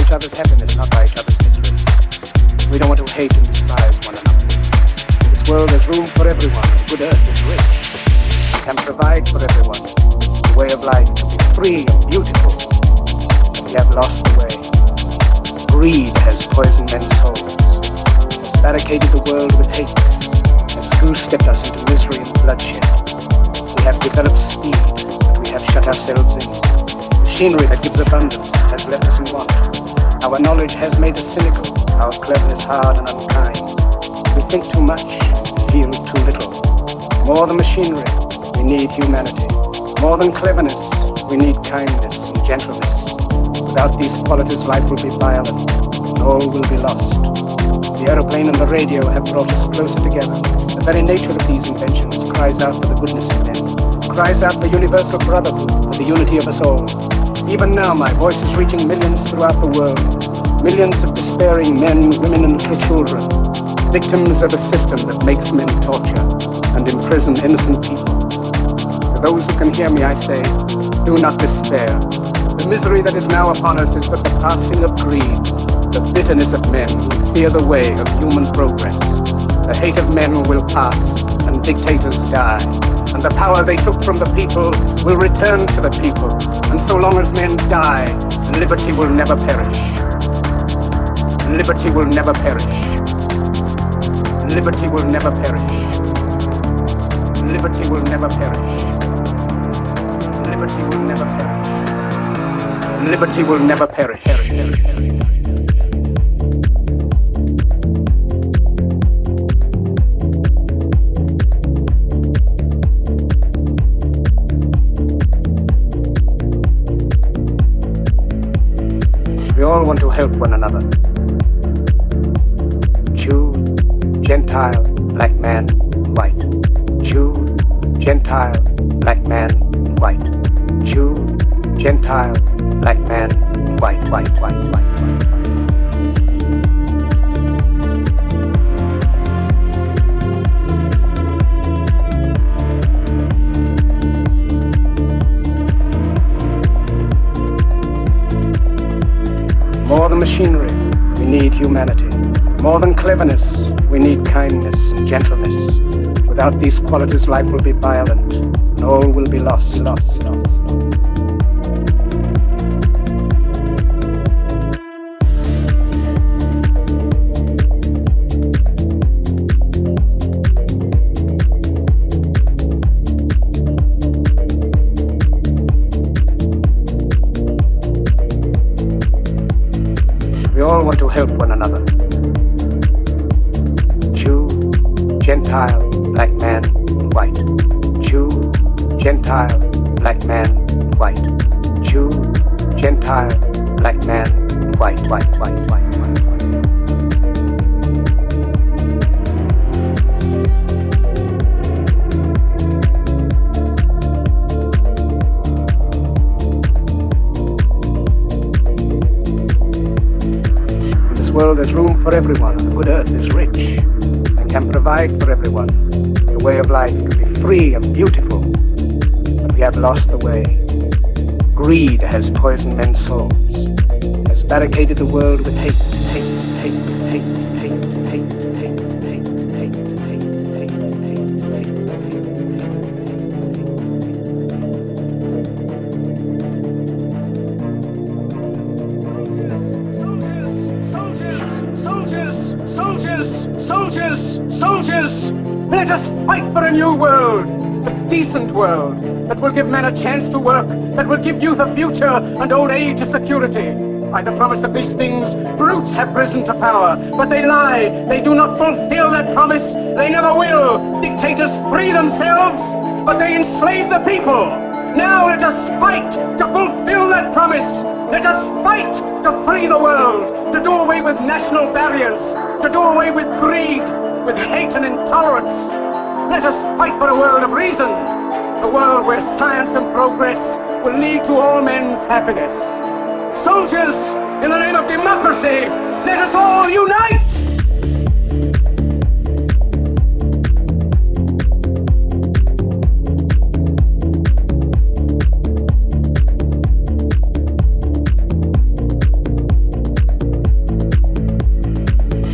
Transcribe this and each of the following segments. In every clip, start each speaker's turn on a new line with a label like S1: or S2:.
S1: each other's happiness, not by each other's misery. We don't want to hate and despise one another. In this world has room for everyone. Good earth is rich. It can provide for everyone a way of life to be free and beautiful. We have lost the way. Greed has poisoned men's souls, has barricaded the world with hate, has goose-stepped us into misery and bloodshed. We have developed speed, but we have shut ourselves in. Machinery that gives abundance has left us in want. Our knowledge has made us cynical, our cleverness hard and unkind. We think too much, feel too little. More than machinery, we need humanity. More than cleverness, we need kindness and gentleness. Without these qualities, life will be violent, and all will be lost. The aeroplane and the radio have brought us closer together. The very nature of these inventions cries out for the goodness of men, cries out for universal brotherhood, for the unity of us all. Even now, my voice is reaching millions throughout the world. Millions of despairing men, women, and little children. Victims of a system that makes men torture and imprison innocent people. To those who can hear me, I say, do not despair. The misery that is now upon us is but the passing of greed, the bitterness of men who fear the way of human progress. The hate of men will pass, and dictators die and the power they took from the people will return to the people. And so long as men die, liberty will never perish. Liberty will never perish. Liberty will never perish. Liberty will never perish. Liberty will never perish. Liberty will never perish. perish, perish, perish. quality's life will be by barricaded the world with hate, hate, hate, hate, hate, hate, hate, hate, hate, hate, hate!
S2: Let us fight for a new world, a decent world, that will give men a chance to work, that will give youth a future and old age a security. By the promise of these things, brutes have risen to power, but they lie. They do not fulfill that promise. They never will. Dictators free themselves, but they enslave the people. Now let us fight to fulfill that promise. Let us fight to free the world, to do away with national barriers, to do away with greed, with hate and intolerance. Let us fight for a world of reason, a world where science and progress will lead to all men's happiness. Soldiers, in the name of democracy, let us all unite!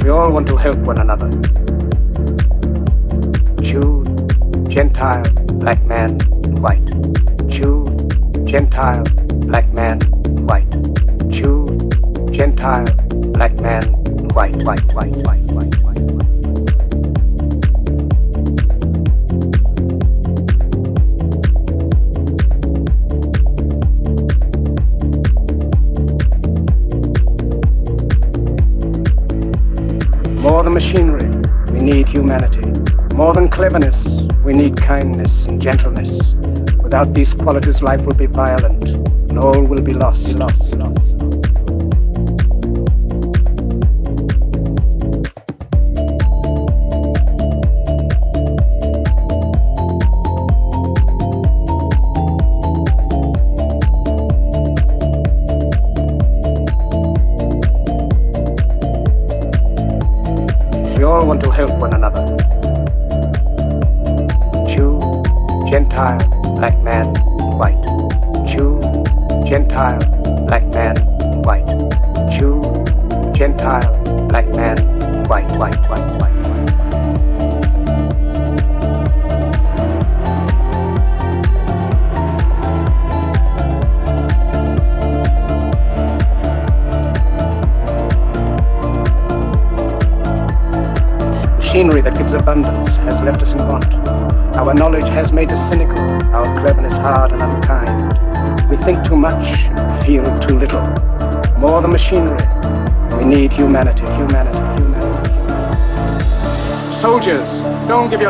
S1: We all want to help one another. Jew, Gentile, black man, white. Jew, Gentile, black man, Gentile, black man, white, white, white, white, white, white. More than machinery, we need humanity. More than cleverness, we need kindness and gentleness. Without these qualities, life will be violent, and all will be lost, lost,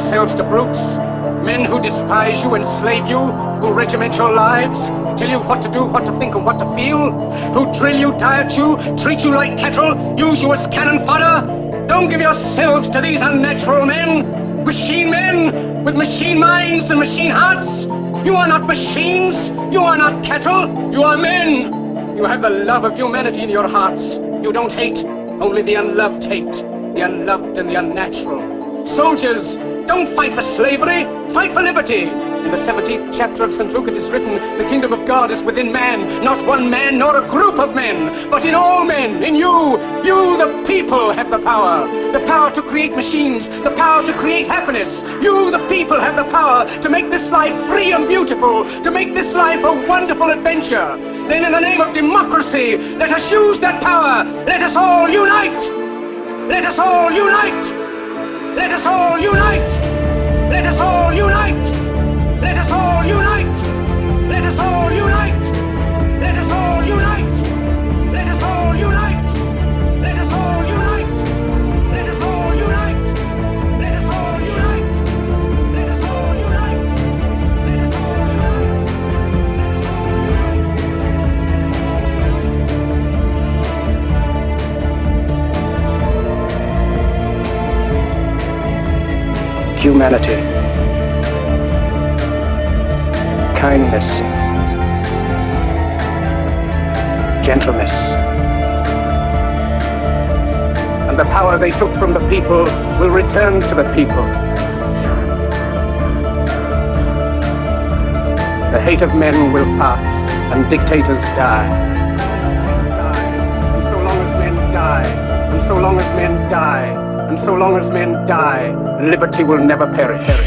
S2: yourselves to brutes. Men who despise you, enslave you, who regiment your lives, tell you what to do, what to think, and what to feel, who drill you, diet you, treat you like cattle, use you as cannon fodder. Don't give yourselves to these unnatural men, machine men with machine minds and machine hearts. You are not machines, you are not cattle, you are men. You have the love of humanity in your hearts. You don't hate, only the unloved hate, the unloved and the unnatural. Soldiers, don't fight for slavery, fight for liberty. In the 17th chapter of St. Luke it is written, the kingdom of God is within man, not one man nor a group of men, but in all men, in you. You, the people, have the power. The power to create machines, the power to create happiness. You, the people, have the power to make this life free and beautiful, to make this life a wonderful adventure. Then in the name of democracy, let us use that power. Let us all unite. Let us all unite. Let us all unite! Let us all unite! Let us all unite! Let us all unite! Let us all unite! Let us all unite! Let us all unite! Let us all unite! Let us all unite! Let us all unite! Let us all unite!
S1: Humanity, kindness, gentleness, and the power they took from the people will return to the people. The hate of men will pass and dictators die. And so long as men die, and so long as men die, and so long as men die, liberty will never perish.